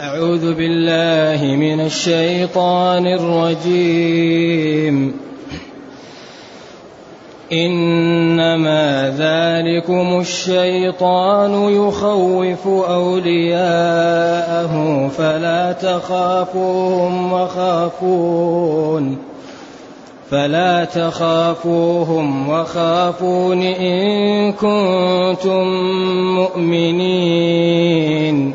أعوذ بالله من الشيطان الرجيم. إنما ذلكم الشيطان يخوف أولياءه فلا تخافوهم وخافون. فلا تخافوهم وخافون إن كنتم مؤمنين.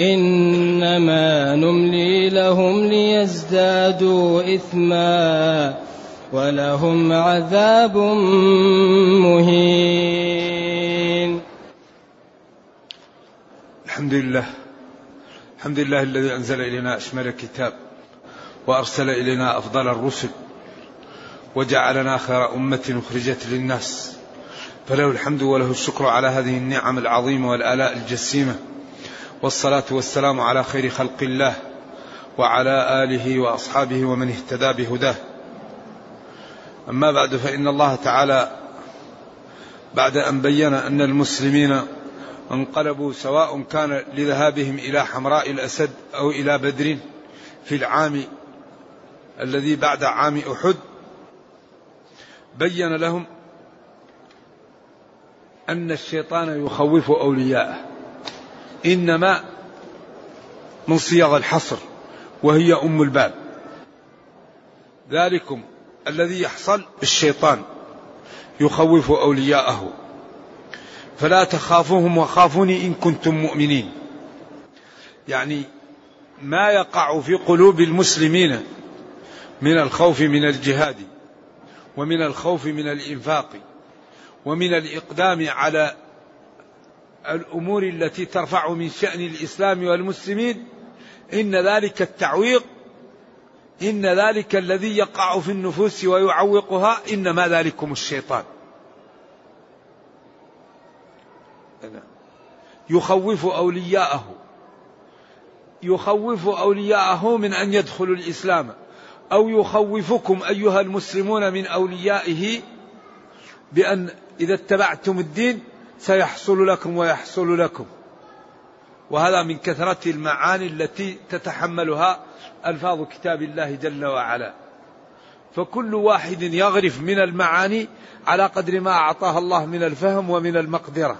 إنما نملي لهم ليزدادوا إثما ولهم عذاب مهين. الحمد لله الحمد لله الذي أنزل إلينا أشمل الكتاب وأرسل إلينا أفضل الرسل وجعلنا خير أمة أخرجت للناس. فله الحمد وله الشكر على هذه النعم العظيمة والآلاء الجسيمة. والصلاة والسلام على خير خلق الله وعلى آله وأصحابه ومن اهتدى بهداه. أما بعد فإن الله تعالى بعد أن بين أن المسلمين انقلبوا سواء كان لذهابهم إلى حمراء الأسد أو إلى بدر في العام الذي بعد عام أحد بين لهم أن الشيطان يخوف أولياءه. إنما من صيغ الحصر وهي أم الباب. ذلكم الذي يحصل الشيطان يخوف أولياءه. فلا تخافوهم وخافوني إن كنتم مؤمنين. يعني ما يقع في قلوب المسلمين من الخوف من الجهاد ومن الخوف من الإنفاق ومن الإقدام على الأمور التي ترفع من شأن الإسلام والمسلمين إن ذلك التعويق إن ذلك الذي يقع في النفوس ويعوقها إنما ذلكم الشيطان. يخوف أولياءه. يخوف أولياءه من أن يدخلوا الإسلام. أو يخوفكم أيها المسلمون من أوليائه بأن إذا اتبعتم الدين سيحصل لكم ويحصل لكم. وهذا من كثرة المعاني التي تتحملها ألفاظ كتاب الله جل وعلا. فكل واحد يغرف من المعاني على قدر ما أعطاه الله من الفهم ومن المقدرة.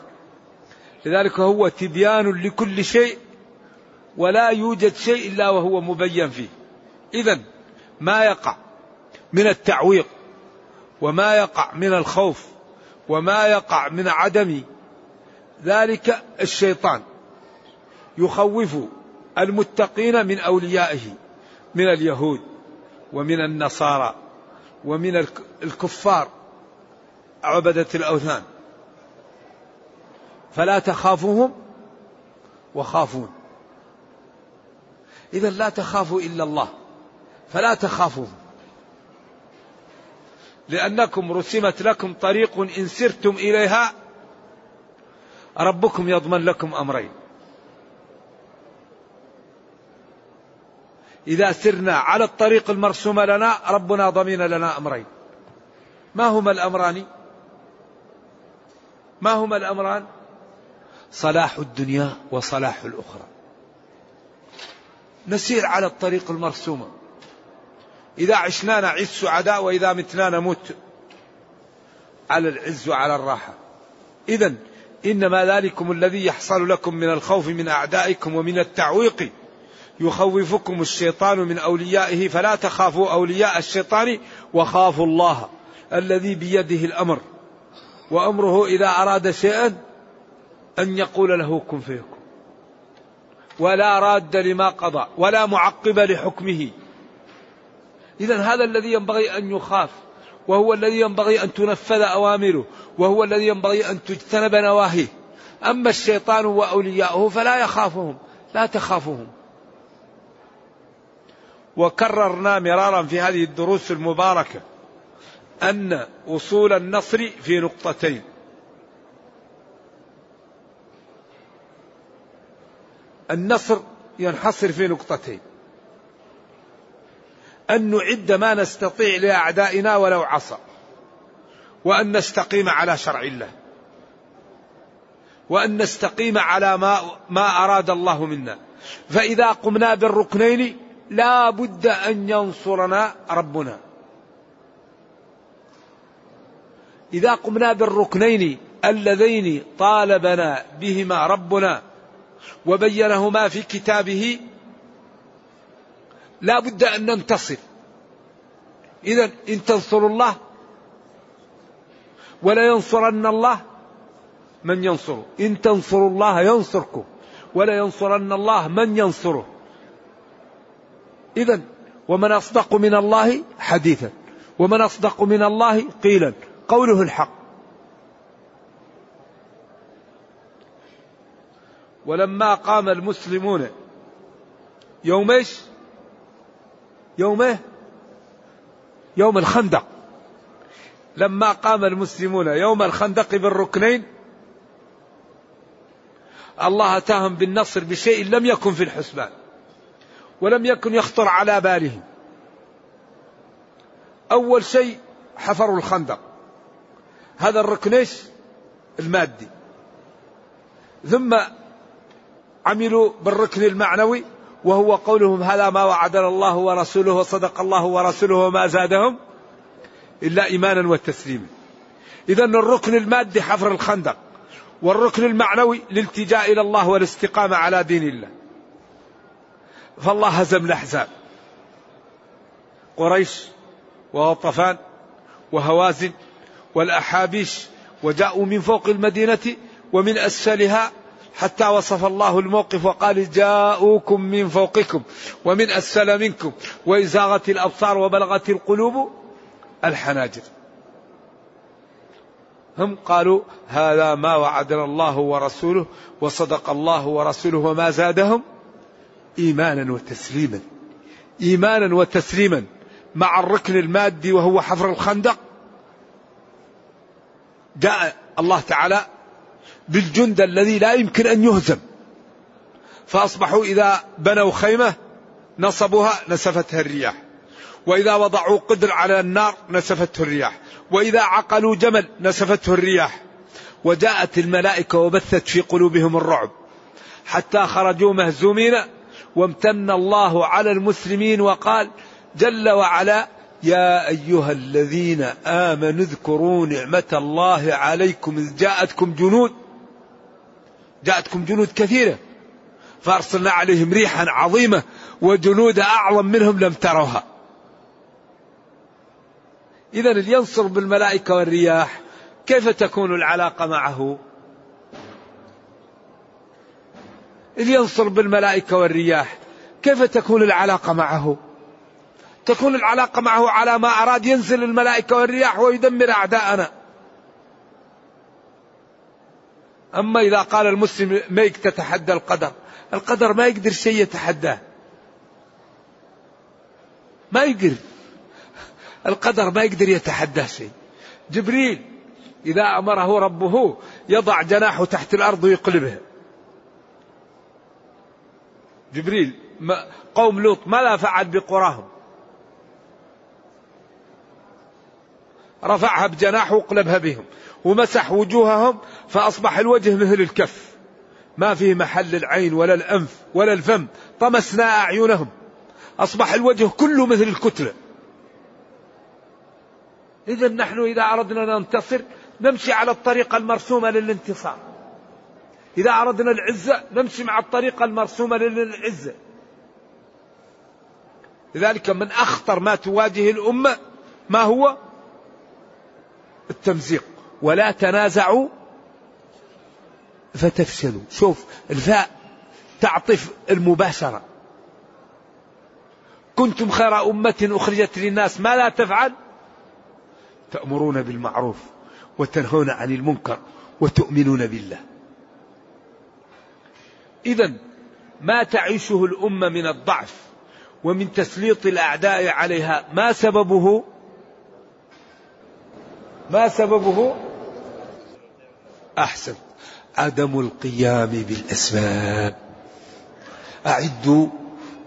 لذلك هو تبيان لكل شيء ولا يوجد شيء إلا وهو مبين فيه. إذا ما يقع من التعويق وما يقع من الخوف وما يقع من عدم ذلك الشيطان يخوف المتقين من أوليائه من اليهود ومن النصارى ومن الكفار عبدة الأوثان. فلا تخافوهم وخافون. اذا لا تخافوا إلا الله. فلا تخافوهم. لأنكم رسمت لكم طريق إن سرتم إليها ربكم يضمن لكم أمرين. إذا سرنا على الطريق المرسوم لنا ربنا ضمن لنا أمرين. ما هما الأمران؟ ما هما الأمران؟ صلاح الدنيا وصلاح الأخرى. نسير على الطريق المرسومه إذا عشنا نعيش سعداء وإذا متنا نموت. على العز وعلى الراحة. إذا إنما ذلكم الذي يحصل لكم من الخوف من أعدائكم ومن التعويق. يخوفكم الشيطان من أوليائه. فلا تخافوا أولياء الشيطان وخافوا الله الذي بيده الأمر. وأمره إذا أراد شيئا أن يقول له كن فيكون. ولا راد لما قضى. ولا معقب لحكمه. إذا هذا الذي ينبغي أن يخاف وهو الذي ينبغي أن تنفذ أوامره وهو الذي ينبغي أن تجتنب نواهيه. أما الشيطان وأولياؤه فلا يخافهم لا تخافهم. وكررنا مرارا في هذه الدروس المباركة أن وصول النصر في نقطتين. النصر ينحصر في نقطتين. أن نعد ما نستطيع لأعدائنا ولو عصى وأن نستقيم على شرع الله وأن نستقيم على ما, ما أراد الله منا. فإذا قمنا بالركنين لا بد أن ينصرنا ربنا. إذا قمنا بالركنين اللذين طالبنا بهما ربنا وبينهما في كتابه لا بد أن ننتصر. إذا إن تنصروا الله ولا ينصرن الله من ينصره. إن تنصروا الله ينصركم ولا ينصرن الله من ينصره. إذا ومن أصدق من الله حديثا ومن أصدق من الله قيلا قوله الحق. ولما قام المسلمون يوم إيش؟ يوم إيه؟ يوم الخندق. لما قام المسلمون يوم الخندق بالركنين الله أتاهم بالنصر بشيء لم يكن في الحسبان ولم يكن يخطر على بالهم. أول شيء حفروا الخندق. هذا الركنيش المادي. ثم عملوا بالركن المعنوي وهو قولهم هذا ما وعدنا الله ورسوله وصدق الله ورسوله وما زادهم إلا إيمانا وتسليما. إذا الركن المادي حفر الخندق والركن المعنوي الالتجاء إلى الله والاستقامة على دين الله. فالله هزم الأحزاب. قريش وغطفان وهوازن والأحابيش وجاءوا من فوق المدينة ومن أسفلها حتى وصف الله الموقف وقال جاءوكم من فوقكم ومن أسفل منكم وإزاغت الأبصار وبلغت القلوب الحناجر. هم قالوا هذا ما وعدنا الله ورسوله وصدق الله ورسوله وما زادهم إيمانا وتسليما. إيمانا وتسليما مع الركن المادي وهو حفر الخندق. جاء الله تعالى بالجند الذي لا يمكن أن يهزم. فأصبحوا إذا بنوا خيمة نصبوها نسفتها الرياح. وإذا وضعوا قدر على النار نسفته الرياح. وإذا عقلوا جمل نسفته الرياح. وجاءت الملائكة وبثت في قلوبهم الرعب. حتى خرجوا مهزومين. وامتن الله على المسلمين وقال جل وعلا يا أيها الذين آمنوا اذكروا نعمة الله عليكم إذ جاءتكم جنود جاءتكم جنود كثيرة. فأرسلنا عليهم ريحا عظيمة وجنود أعظم منهم لم تروها. إذا ينصر بالملائكة والرياح كيف تكون العلاقة معه؟ اللي ينصر بالملائكة والرياح كيف تكون العلاقة معه؟ تكون العلاقة معه على ما أراد ينزل الملائكة والرياح ويدمر أعداءنا. أما إذا قال المسلم ما تتحدى القدر القدر ما يقدر شيء يتحداه. ما يقدر. القدر ما يقدر يتحداه شيء. جبريل إذا أمره ربه يضع جناحه تحت الأرض ويقلبه. جبريل قوم لوط ماذا فعل بقراهم. رفعها بجناحه وقلبها بهم ومسح وجوههم فأصبح الوجه مثل الكف. ما فيه محل العين ولا الأنف ولا الفم طمسنا أعينهم. أصبح الوجه كله مثل الكتلة. إذا نحن إذا أردنا ننتصر نمشي على الطريقة المرسومة للانتصار. إذا أردنا العزة نمشي مع الطريقة المرسومة للعزة لذلك من أخطر ما تواجه الأمة ما هو؟ التمزيق. ولا تنازعوا فتفشلوا. شوف الفاء تعطف المباشرة. كنتم خير أمة أخرجت للناس ما لا تفعل؟ تأمرون بالمعروف وتنهون عن المنكر وتؤمنون بالله. إذا ما تعيشه الأمة من الضعف ومن تسليط الأعداء عليها ما سببه؟ ما سببه؟ أحسن. عدم القيام بالأسباب أعدوا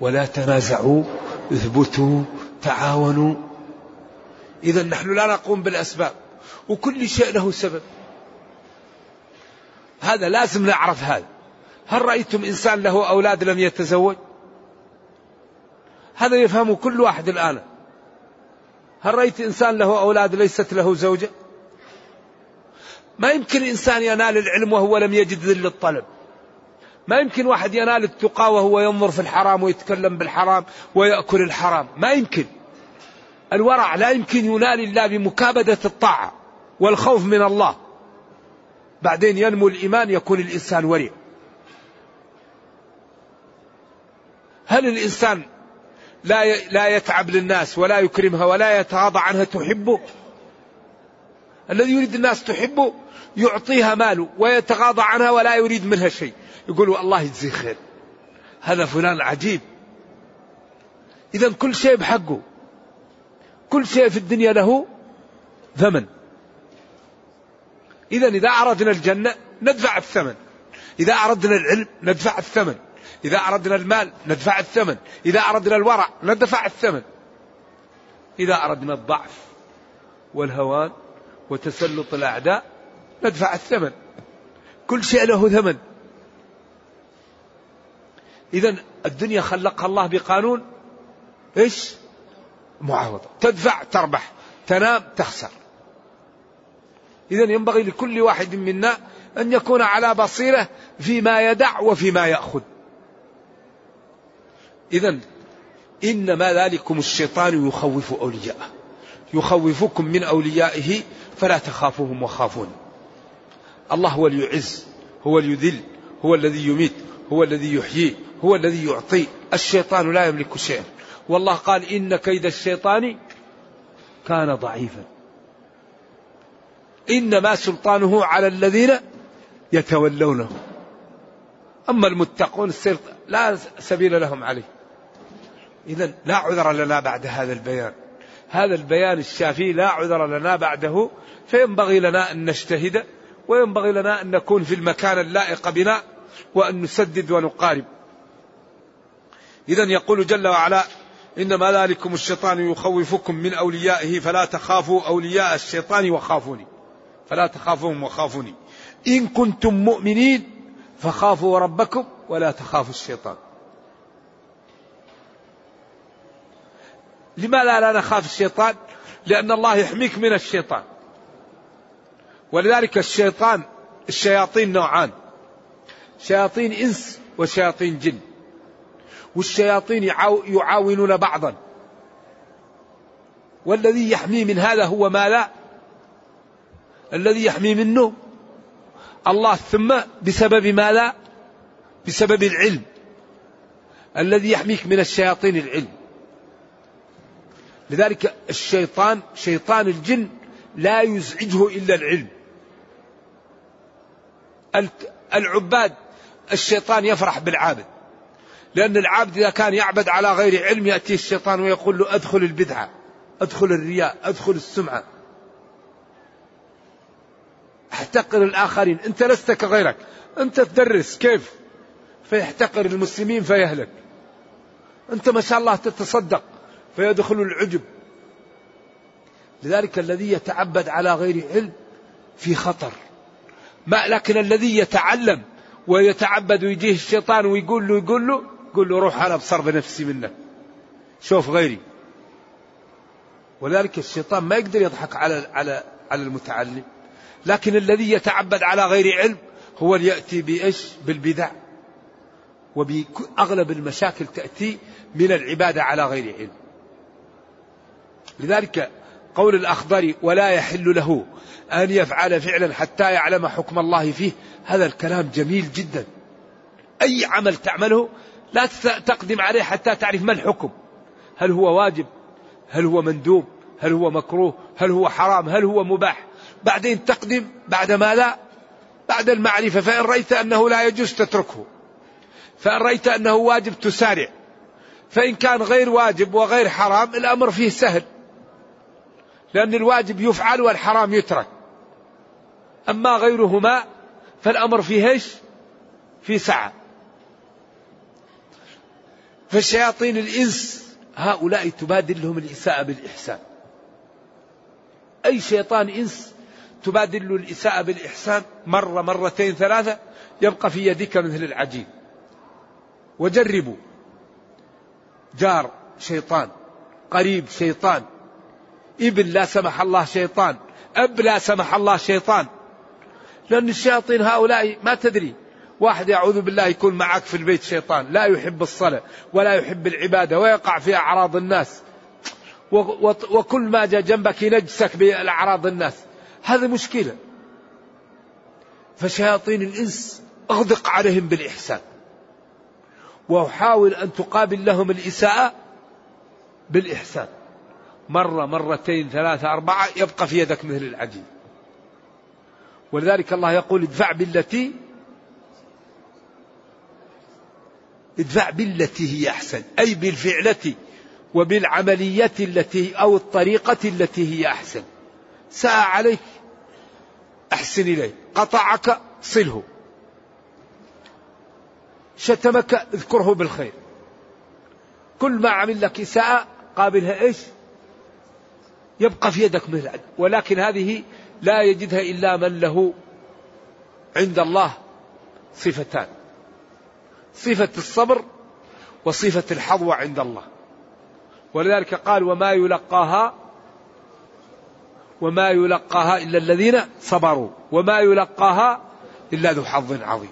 ولا تنازعوا. اثبتوا. تعاونوا. إذا نحن لا نقوم بالأسباب وكل شيء له سبب. هذا لازم نعرف هذا. هل رأيتم إنسان له أولاد لم يتزوج؟ هذا يفهمه كل واحد الآن. هل رأيت إنسان له أولاد ليست له زوجة؟ ما يمكن إنسان ينال العلم وهو لم يجد ذل الطلب. ما يمكن واحد ينال التقى وهو ينظر في الحرام ويتكلم بالحرام ويأكل الحرام. ما يمكن. الورع لا يمكن ينال إلا بمكابدة الطاعة والخوف من الله. بعدين ينمو الإيمان يكون الإنسان ورع. هل الإنسان لا لا يتعب للناس ولا يكرمها ولا يتغاضى عنها تحبه الذي يريد الناس تحبه يعطيها ماله ويتغاضى عنها ولا يريد منها شيء. يقول الله يجزيه خير. هذا فلان عجيب. إذا كل شيء بحقه. كل شيء في الدنيا له ثمن. إذا إذا أردنا الجنة ندفع الثمن. إذا أردنا العلم ندفع الثمن. إذا أردنا المال ندفع الثمن. إذا أردنا الورع ندفع الثمن. إذا أردنا الضعف والهوان وتسلط الأعداء ندفع الثمن. كل شيء له ثمن. إذا الدنيا خلقها الله بقانون. إيش؟ معاوضة تدفع تربح. تنام تخسر. إذا ينبغي لكل واحد منا أن يكون على بصيرة فيما يدع وفيما يأخذ. إذا إنما ذلكم الشيطان يخوف أولياءه. يخوفكم من أوليائه فلا تخافوهم وخافون. الله هو اليعز هو اليذل هو الذي يميت هو الذي يحيي هو الذي يعطي. الشيطان لا يملك شيئا. والله قال إن كيد الشيطان كان ضعيفا. إنما سلطانه على الذين يتولونه. أما المتقون السير لا سبيل لهم عليه. إذا لا عذر لنا بعد هذا البيان. هذا البيان الشافي لا عذر لنا بعده فينبغي لنا أن نجتهد وينبغي لنا أن نكون في المكان اللائق بنا وأن نسدد ونقارب. إذا يقول جل وعلا إنما ذلكم الشيطان يخوفكم من أوليائه فلا تخافوا أولياء الشيطان وخافوني. فلا تخافوهم وخافوني. إن كنتم مؤمنين فخافوا ربكم ولا تخافوا الشيطان. لماذا لا نخاف الشيطان؟ لأن الله يحميك من الشيطان. ولذلك الشيطان الشياطين نوعان. شياطين إنس وشياطين جن. والشياطين يعاونون بعضا. والذي يحمي من هذا هو ما لا؟ الذي يحمي منه الله ثم بسبب ما لا؟ بسبب العلم. الذي يحميك من الشياطين العلم. لذلك الشيطان شيطان الجن لا يزعجه إلا العلم. العباد الشيطان يفرح بالعابد. لأن العابد إذا كان يعبد على غير علم يأتي الشيطان ويقول له أدخل البدعة أدخل الرياء أدخل السمعة. أحتقر الآخرين. أنت لست كغيرك. أنت تدرس. كيف؟ فيحتقر المسلمين فيهلك. أنت ما شاء الله تتصدق. فيدخل العجب. لذلك الذي يتعبد على غير علم في خطر. ما لكن الذي يتعلم ويتعبد ويجيه الشيطان ويقول له يقول له يقول له روح أنا أبصر بنفسي منك شوف غيري. ولذلك الشيطان ما يقدر يضحك على على على المتعلم. لكن الذي يتعبد على غير علم هو اللي ياتي بإيش؟ بالبدع. وبأغلب المشاكل تأتي من العبادة على غير علم. لذلك قول الأخضر ولا يحل له أن يفعل فعلا حتى يعلم حكم الله فيه هذا الكلام جميل جدا. أي عمل تعمله لا تقدم عليه حتى تعرف ما الحكم. هل هو واجب؟ هل هو مندوب؟ هل هو مكروه؟ هل هو حرام؟ هل هو مباح؟ بعدين تقدم بعد ما لا بعد المعرفة فإن رأيت أنه لا يجوز تتركه. فإن رأيت أنه واجب تسارع. فإن كان غير واجب وغير حرام الأمر فيه سهل. لأن الواجب يفعل والحرام يترك. أما غيرهما فالأمر فيه إيش؟ في سعة. فشياطين الإنس هؤلاء تبادل لهم الإساءة بالإحسان. أي شيطان إنس تبادل له الإساءة بالإحسان مرة مرتين ثلاثة يبقى في يدك مثل العجين. وجربوا. جار شيطان قريب شيطان ابن لا سمح الله شيطان أب لا سمح الله شيطان. لأن الشياطين هؤلاء ما تدري. واحد يعوذ بالله يكون معك في البيت شيطان لا يحب الصلاة ولا يحب العبادة ويقع في أعراض الناس. وكل ما جاء جنبك ينجسك بأعراض الناس. هذه مشكلة. فشياطين الإنس أغدق عليهم بالإحسان. وحاول أن تقابل لهم الإساءة بالإحسان. مرة مرتين ثلاثة أربعة يبقى في يدك مثل العجين. ولذلك الله يقول ادفع بالتي ادفع بالتي هي أحسن أي بالفعلة وبالعملية التي أو الطريقة التي هي أحسن. ساء عليك أحسن إليه قطعك صله. شتمك اذكره بالخير. كل ما عمل لك إساءة قابلها إيش؟ يبقى في يدك مثل ولكن هذه لا يجدها إلا من له عند الله صفتان. صفة الصبر وصفة الحظوة عند الله. ولذلك قال وما يلقاها وما يلقاها إلا الذين صبروا. وما يلقاها إلا ذو حظ عظيم.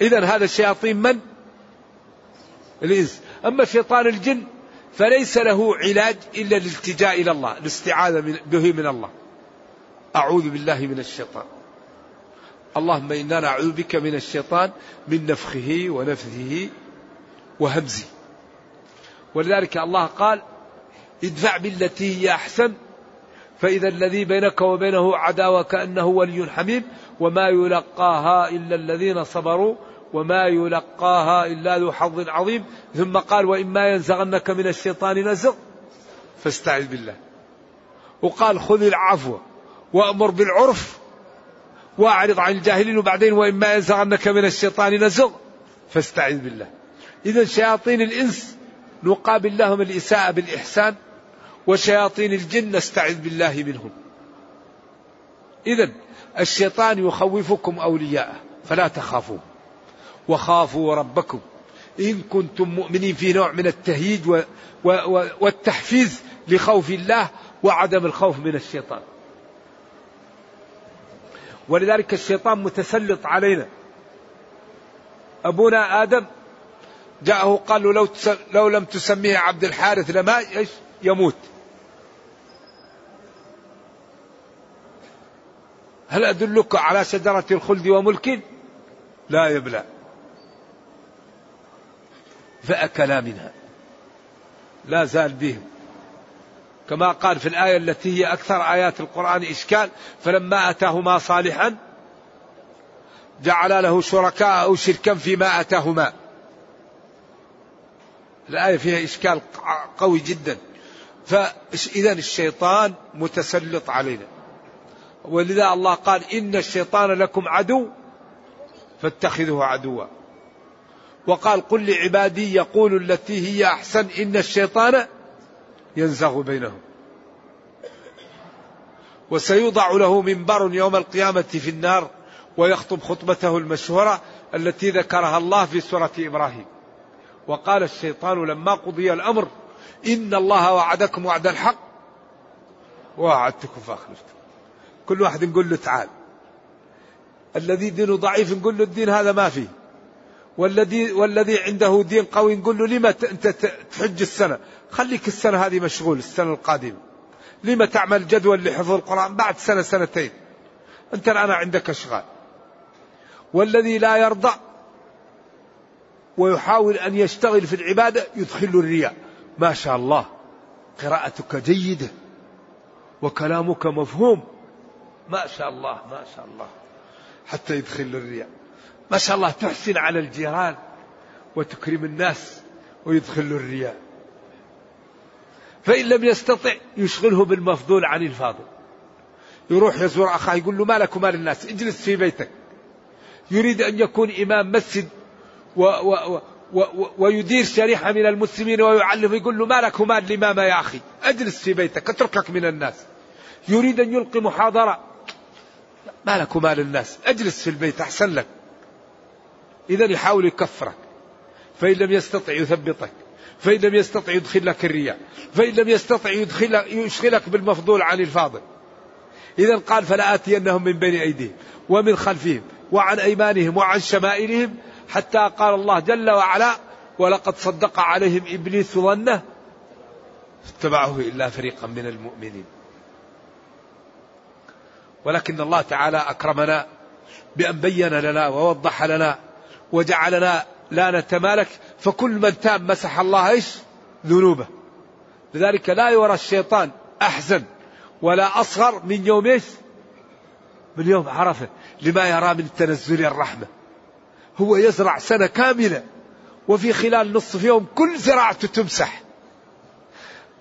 إذا هذا الشياطين من؟ الإنس. أما شيطان الجن فليس له علاج إلا الالتجاء إلى الله الاستعاذة به من الله. أعوذ بالله من الشيطان. اللهم إنا نعوذ بك من الشيطان من نفخه ونفثه وهمزه. ولذلك الله قال ادفع بالتي هي أحسن فإذا الذي بينك وبينه عداوة كأنه ولي حميم وما يلقاها إلا الذين صبروا وما يلقاها إلا ذو حظ عظيم. ثم قال وإما ينزغنك من الشيطان نزغ. فاستعذ بالله. وقال خذ العفو وأمر بالعرف وأعرض عن الجاهلين وبعدين وإما ينزغنك من الشيطان نزغ. فاستعذ بالله. إذا شياطين الإنس نقابل لهم الإساءة بالإحسان وشياطين الجن نستعذ بالله منهم. إذا الشيطان يخوفكم أولياءه فلا تخافوه. وخافوا ربكم. إن كنتم مؤمنين في نوع من التهييج والتحفيز لخوف الله وعدم الخوف من الشيطان. ولذلك الشيطان متسلط علينا. أبونا آدم جاءه قال له لو, لو لم تسميه عبد الحارث لما يموت. هل أدلك على شجرة الخلد وملك؟ لا يبلى. فأكلا منها. لا زال بهم. كما قال في الآية التي هي أكثر آيات القرآن إشكال فلما أتاهما صالحا جعل له شركاء أو شركا فيما أتاهما. الآية فيها إشكال قوي جدا. فإذا الشيطان متسلط علينا. ولذا الله قال إن الشيطان لكم عدو فاتخذوه عدوا. وقال قل لعبادي يقول التي هي أحسن إن الشيطان ينزغ بينهم. وسيوضع له منبر يوم القيامة في النار ويخطب خطبته المشهورة التي ذكرها الله في سورة إبراهيم. وقال الشيطان لما قضي الأمر إن الله وعدكم وعد الحق. ووعدتكم فأخلفتكم كل واحد نقول له تعال. الذي دينه ضعيف نقول له الدين هذا ما فيه. والذي والذي عنده دين قوي نقول له لما انت تحج السنة. خليك السنة هذه مشغول السنة القادمة. لما تعمل جدول لحفظ القرآن بعد سنة سنتين. انت الآن عندك أشغال. والذي لا يرضى ويحاول أن يشتغل في العبادة يدخل الرياء. ما شاء الله. قراءتك جيدة. وكلامك مفهوم. ما شاء الله. ما شاء الله. حتى يدخل الرياء. ما شاء الله تحسن على الجيران وتكرم الناس ويدخل الرياء. فإن لم يستطع يشغله بالمفضول عن الفاضل. يروح يزور أخاه يقول له مالك ومال الناس اجلس في بيتك. يريد أن يكون إمام مسجد و و و و ويدير شريحة من المسلمين ويعلم يقول له مالك ومال الإمامة يا أخي اجلس في بيتك اتركك من الناس. يريد أن يلقي محاضرة مالك ومال الناس اجلس في البيت أحسن لك. إذا يحاول يكفرك. فإن لم يستطع يثبطك. فإن لم يستطع يدخل لك الرياء. فإن لم يستطع يدخل يشغلك بالمفضول عن الفاضل. إذا قال فلا آتينهم من بين أيديهم ومن خلفهم وعن أيمانهم وعن شمائلهم حتى قال الله جل وعلا ولقد صدق عليهم إبليس ظنه اتبعه إلا فريقا من المؤمنين. ولكن الله تعالى أكرمنا بأن بين لنا ووضح لنا وجعلنا لا نتمالك فكل من تاب مسح الله إيش؟ ذنوبه. لذلك لا يرى الشيطان أحزن ولا أصغر من يوم إيش؟ من يوم عرفة لما يرى من تنزل الرحمة. هو يزرع سنة كاملة وفي خلال نصف يوم كل زراعته تمسح.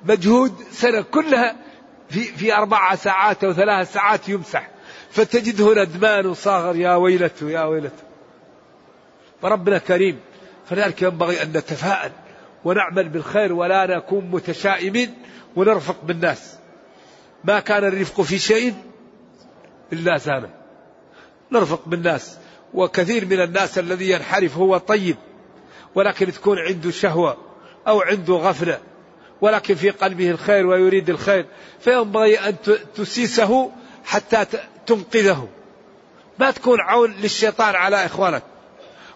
مجهود سنة كلها في في أربع ساعات أو ثلاث ساعات يمسح. فتجده ندمان وصاغر يا ويلته يا ويلته. فربنا كريم. فلذلك ينبغي أن نتفاءل ونعمل بالخير ولا نكون متشائمين ونرفق بالناس. ما كان الرفق في شيء إلا زانه نرفق بالناس. وكثير من الناس الذي ينحرف هو طيب ولكن تكون عنده شهوة أو عنده غفلة ولكن في قلبه الخير ويريد الخير. فينبغي أن تسيسه حتى تنقذه. ما تكون عون للشيطان على إخوانك.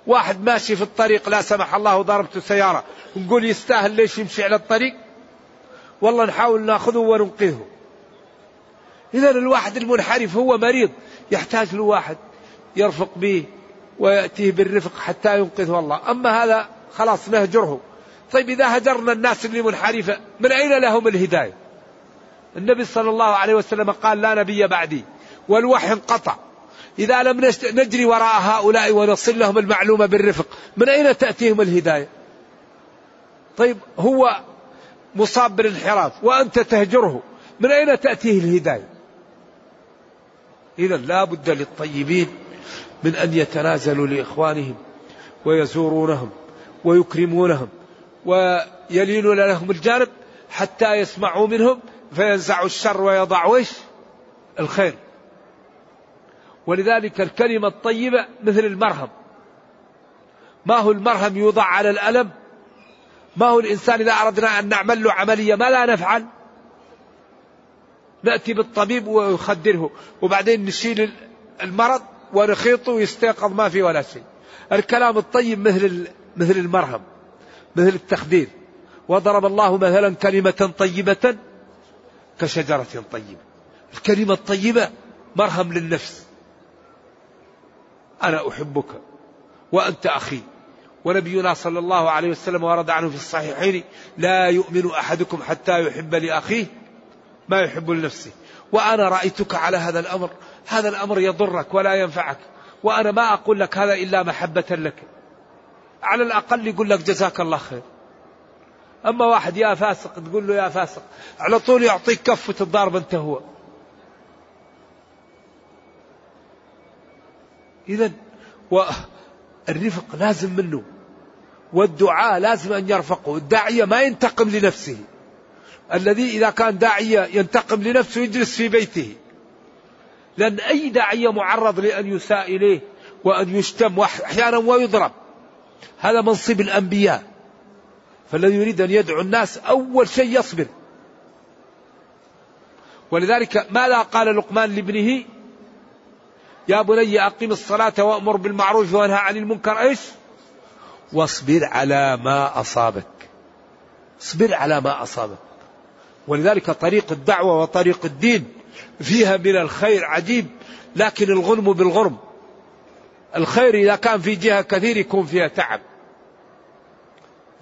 واحد ماشي في الطريق لا سمح الله ضربته سيارة نقول يستاهل ليش يمشي على الطريق؟ والله نحاول ناخذه وننقذه. إذا الواحد المنحرف هو مريض يحتاج له واحد يرفق به ويأتيه بالرفق حتى ينقذه الله. أما هذا خلاص نهجره طيب إذا هجرنا الناس اللي منحرفة من أين لهم الهداية؟ النبي صلى الله عليه وسلم قال لا نبي بعدي. والوحي انقطع. إذا لم نجري وراء هؤلاء ونصل لهم المعلومة بالرفق من أين تأتيهم الهداية طيب هو مصاب بالانحراف وأنت تهجره من أين تأتيه الهداية إذا لا بد للطيبين من أن يتنازلوا لإخوانهم ويزورونهم ويكرمونهم ويلينون لهم الجانب حتى يسمعوا منهم فينزعوا الشر ويضعوا؟ الخير. ولذلك الكلمة الطيبة مثل المرهم. ما هو المرهم يوضع على الألم؟ ما هو الإنسان إذا أردنا أن نعمل له عملية ما لا نفعل؟ نأتي بالطبيب ويخدره وبعدين نشيل المرض ونخيطه ويستيقظ ما في ولا شيء. الكلام الطيب مثل مثل المرهم مثل التخدير. وضرب الله مثلا كلمة طيبة كشجرة طيبة. الكلمة الطيبة مرهم للنفس. أنا أحبك وأنت أخي. ونبينا صلى الله عليه وسلم ورد عنه في الصحيحين لا يؤمن أحدكم حتى يحب لأخيه ما يحب لنفسه. وأنا رأيتك على هذا الأمر هذا الأمر يضرك ولا ينفعك. وأنا ما أقول لك هذا إلا محبة لك. على الأقل يقول لك جزاك الله خير. أما واحد يا فاسق تقول له يا فاسق على طول يعطيك كفة الضارب أنت هو. إذا والرفق لازم منه والدعاء لازم أن يرفقه الداعية ما ينتقم لنفسه. الذي إذا كان داعية ينتقم لنفسه يجلس في بيته. لأن أي داعية معرض لأن يساء إليه وأن يشتم أحيانا ويضرب. هذا منصب الأنبياء. فالذي يريد أن يدعو الناس أول شيء يصبر. ولذلك ماذا قال لقمان لابنه؟ يا بني أقم الصلاة وأمر بالمعروف وانهى عن المنكر. إيش؟ واصبر على ما أصابك. اصبر على ما أصابك. ولذلك طريق الدعوة وطريق الدين فيها من الخير عجيب لكن الغنم بالغرم. الخير إذا كان في جهة كثير يكون فيها تعب.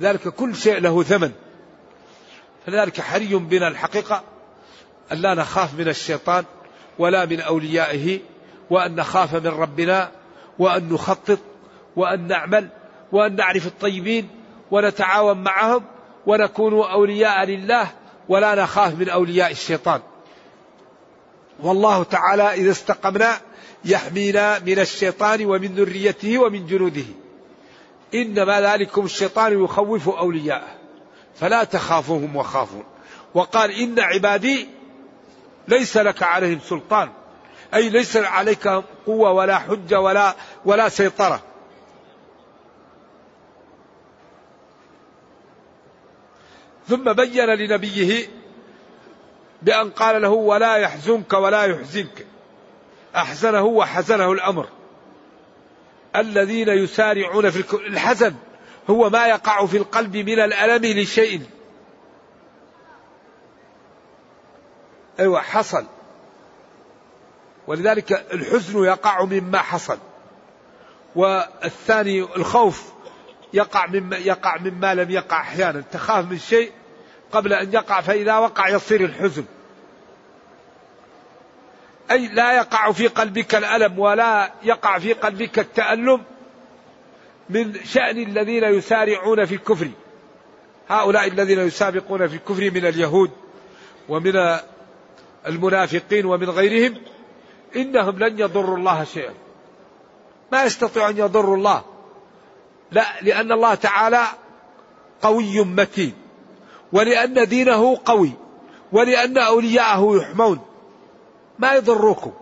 ذلك كل شيء له ثمن. فلذلك حري بنا الحقيقة أن لا نخاف من الشيطان ولا من أوليائه. وأن نخاف من ربنا وأن نخطط وأن نعمل وأن نعرف الطيبين ونتعاون معهم ونكون أولياء لله ولا نخاف من أولياء الشيطان. والله تعالى إذا استقمنا يحمينا من الشيطان ومن ذريته ومن جنوده. إنما ذلكم الشيطان يخوف أولياءه فلا تخافوهم وخافون. وقال إن عبادي ليس لك عليهم سلطان. أي ليس عليك قوة ولا حجة ولا ولا سيطرة. ثم بين لنبيه بأن قال له ولا يحزنك ولا يحزنك. أحزنه وحزنه الأمر. الذين يسارعون في الحزن هو ما يقع في القلب من الألم لشيء. أيوة حصل. ولذلك الحزن يقع مما حصل. والثاني الخوف يقع مما يقع مما لم يقع أحيانا. تخاف من شيء قبل أن يقع فإذا وقع يصير الحزن. أي لا يقع في قلبك الألم ولا يقع في قلبك التألم من شأن الذين يسارعون في الكفر. هؤلاء الذين يسابقون في الكفر من اليهود ومن المنافقين ومن غيرهم إنهم لن يضروا الله شيئا. ما يستطيع أن يضروا الله. لا لأن الله تعالى قوي متين. ولأن دينه قوي. ولأن أولياءه يحمون. ما يضروكم.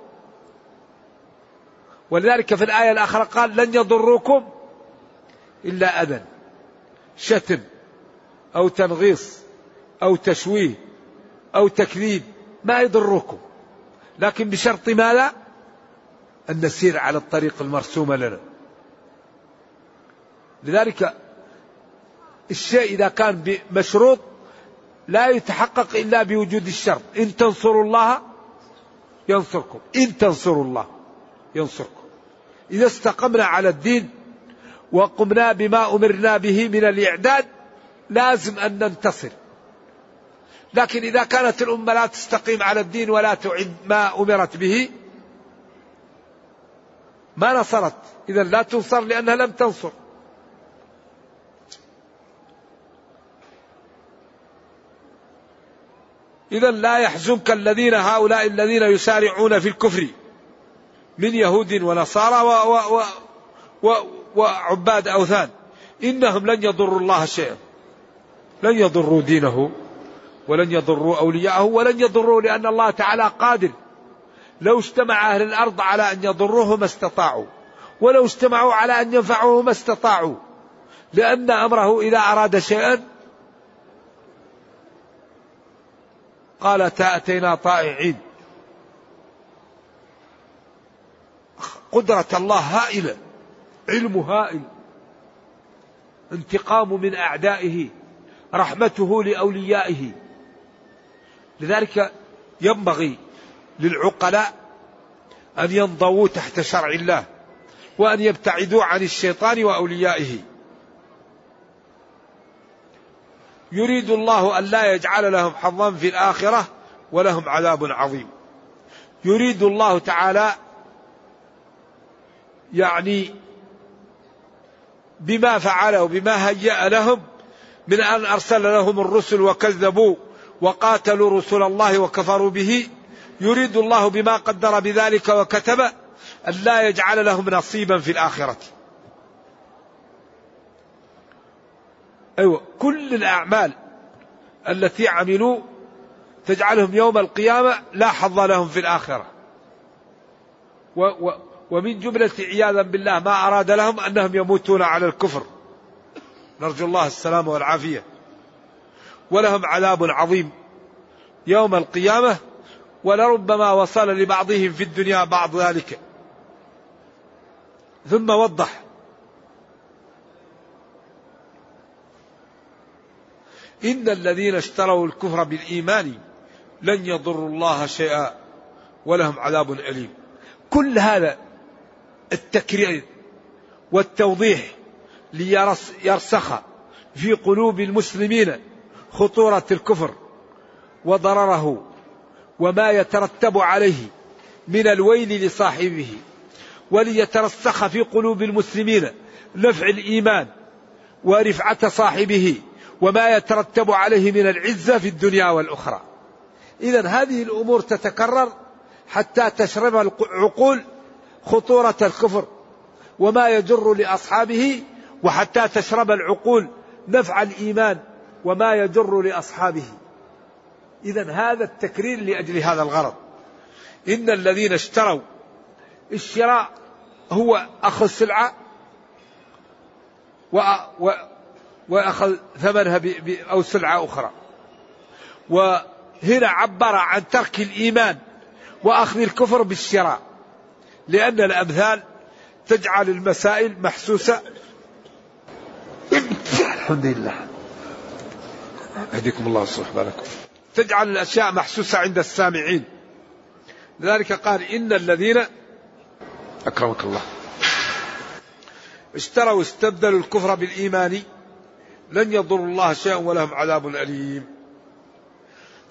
ولذلك في الآية الأخرى قال لن يضروكم إلا أذى. شتم أو تنغيص أو تشويه أو تكذيب. ما يضركم لكن بشرط ماذا أن نسير على الطريق المرسومة لنا. لذلك الشيء إذا كان مشروط لا يتحقق إلا بوجود الشرط. إن تنصروا الله ينصركم. إن تنصروا الله ينصركم. إذا استقمنا على الدين وقمنا بما أمرنا به من الإعداد لازم أن ننتصر. لكن إذا كانت الأمة لا تستقيم على الدين ولا تعد ما أمرت به ما نصرت. إذا لا تنصر لأنها لم تنصر. إذا لا يحزنك الذين هؤلاء الذين يسارعون في الكفر من يهود ونصارى و و و و وعباد أوثان. إنهم لن يضروا الله شيئا. لن يضروا دينه. ولن يضروا أولياءه ولن يضروا لأن الله تعالى قادر. لو اجتمع أهل الأرض على أن يضروه ما استطاعوا ولو اجتمعوا على أن ينفعوه ما استطاعوا لأن أمره إذا أراد شيئا قال أتينا طائعين. قدرة الله هائلة علم هائل انتقام من أعدائه رحمته لأوليائه. لذلك ينبغي للعقلاء أن ينضووا تحت شرع الله وأن يبتعدوا عن الشيطان وأوليائه. يريد الله أن لا يجعل لهم حظا في الآخرة ولهم عذاب عظيم. يريد الله تعالى يعني بما فعل وبما هيأ لهم من أن أرسل لهم الرسل وكذبوا وقاتلوا رسل الله وكفروا به يريد الله بما قدر بذلك وكتب أن لا يجعل لهم نصيبا في الآخرة. أيوة كل الأعمال التي عملوا تجعلهم يوم القيامة لا حظ لهم في الآخرة. و و ومن جملة عياذا بالله ما أراد لهم أنهم يموتون على الكفر. نرجو الله السلامة والعافية. ولهم عذاب عظيم. يوم القيامة ولربما وصل لبعضهم في الدنيا بعض ذلك. ثم وضح. إن الذين اشتروا الكفر بالإيمان لن يضروا الله شيئا ولهم عذاب أليم. كل هذا التكرير والتوضيح ليرسخ في قلوب المسلمين خطورة الكفر وضرره وما يترتب عليه من الويل لصاحبه وليترسخ في قلوب المسلمين نفع الإيمان ورفعة صاحبه وما يترتب عليه من العزة في الدنيا والأخرى. إذا هذه الأمور تتكرر حتى تشرب العقول خطورة الكفر وما يجر لأصحابه وحتى تشرب العقول نفع الإيمان وما يجر لأصحابه. إذا هذا التكرير لأجل هذا الغرض. إن الذين اشتروا الشراء هو أخذ سلعة و... و... وأخذ ثمنها. أو سلعة أخرى. وهنا عبر عن ترك الإيمان وأخذ الكفر بالشراء. لأن الأمثال تجعل المسائل محسوسة. الحمد لله. يهديكم الله ويصلح بالكم تجعل الأشياء محسوسة عند السامعين. لذلك قال إن الذين أكرمك الله. اشتروا استبدلوا الكفر بالإيمان لن يضروا الله شيئا ولهم عذاب أليم.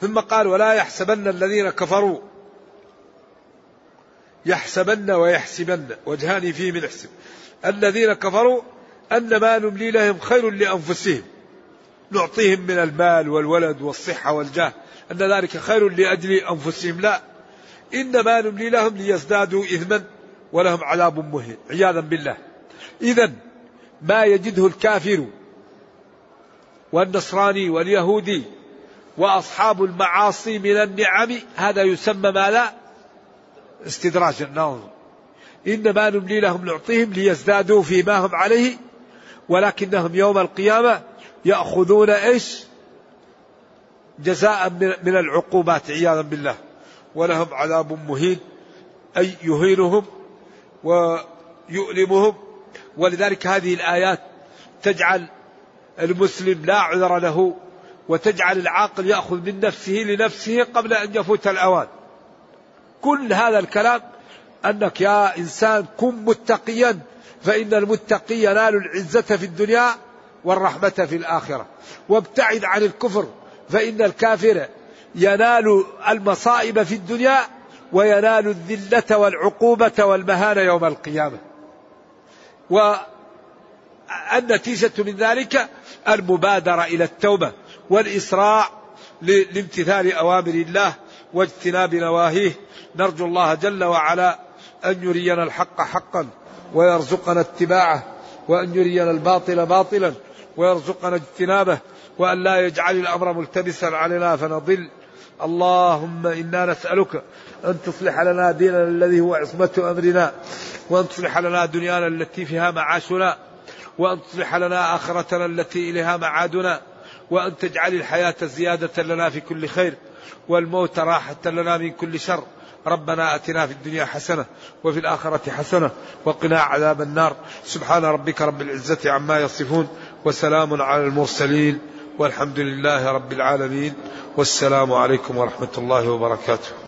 ثم قال ولا يحسبن الذين كفروا. يحسبن ويحسبن. وجهان فيه من احسب الذين كفروا أن ما نملي لهم خير لأنفسهم. نعطيهم من المال والولد والصحة والجاه. أن ذلك خير لأجل أنفسهم. لا. إنما نملي لهم ليزدادوا إثما ولهم عذاب مهين. عياذا بالله. إذا ما يجده الكافر والنصراني واليهودي وأصحاب المعاصي من النعم هذا يسمى ماذا استدراج النظر إنما نملي لهم نعطيهم ليزدادوا فيما هم عليه ولكنهم يوم القيامة يأخذون إيش؟ جزاء من العقوبات عياذا بالله. ولهم عذاب مهين أي يهينهم ويؤلمهم. ولذلك هذه الآيات تجعل المسلم لا عذر له وتجعل العاقل يأخذ من نفسه لنفسه قبل أن يفوت الأوان. كل هذا الكلام أنك يا إنسان كن متقيا فإن المتقي ينال العزة في الدنيا والرحمة في الآخرة. وابتعد عن الكفر فإن الكافر ينال المصائب في الدنيا وينال الذلة والعقوبة والمهانة يوم القيامة. والنتيجة من ذلك المبادرة إلى التوبة والإسراع لامتثال أوامر الله واجتناب نواهيه. نرجو الله جل وعلا أن يرينا الحق حقا ويرزقنا اتباعه وأن يرينا الباطل باطلا. ويرزقنا اجتنابه وأن لا يجعل الأمر ملتبسا علينا فنضل. اللهم إنا نسألك أن تصلح لنا ديننا الذي هو عصمة أمرنا وأن تصلح لنا دنيانا التي فيها معاشنا وأن تصلح لنا آخرتنا التي إليها معادنا وأن تجعل الحياة زيادة لنا في كل خير والموت راحة لنا من كل شر. ربنا آتنا في الدنيا حسنة وفي الآخرة حسنة وقنا عذاب النار. سبحان ربك رب العزة عما يصفون. وسلام على المرسلين والحمد لله رب العالمين والسلام عليكم ورحمة الله وبركاته.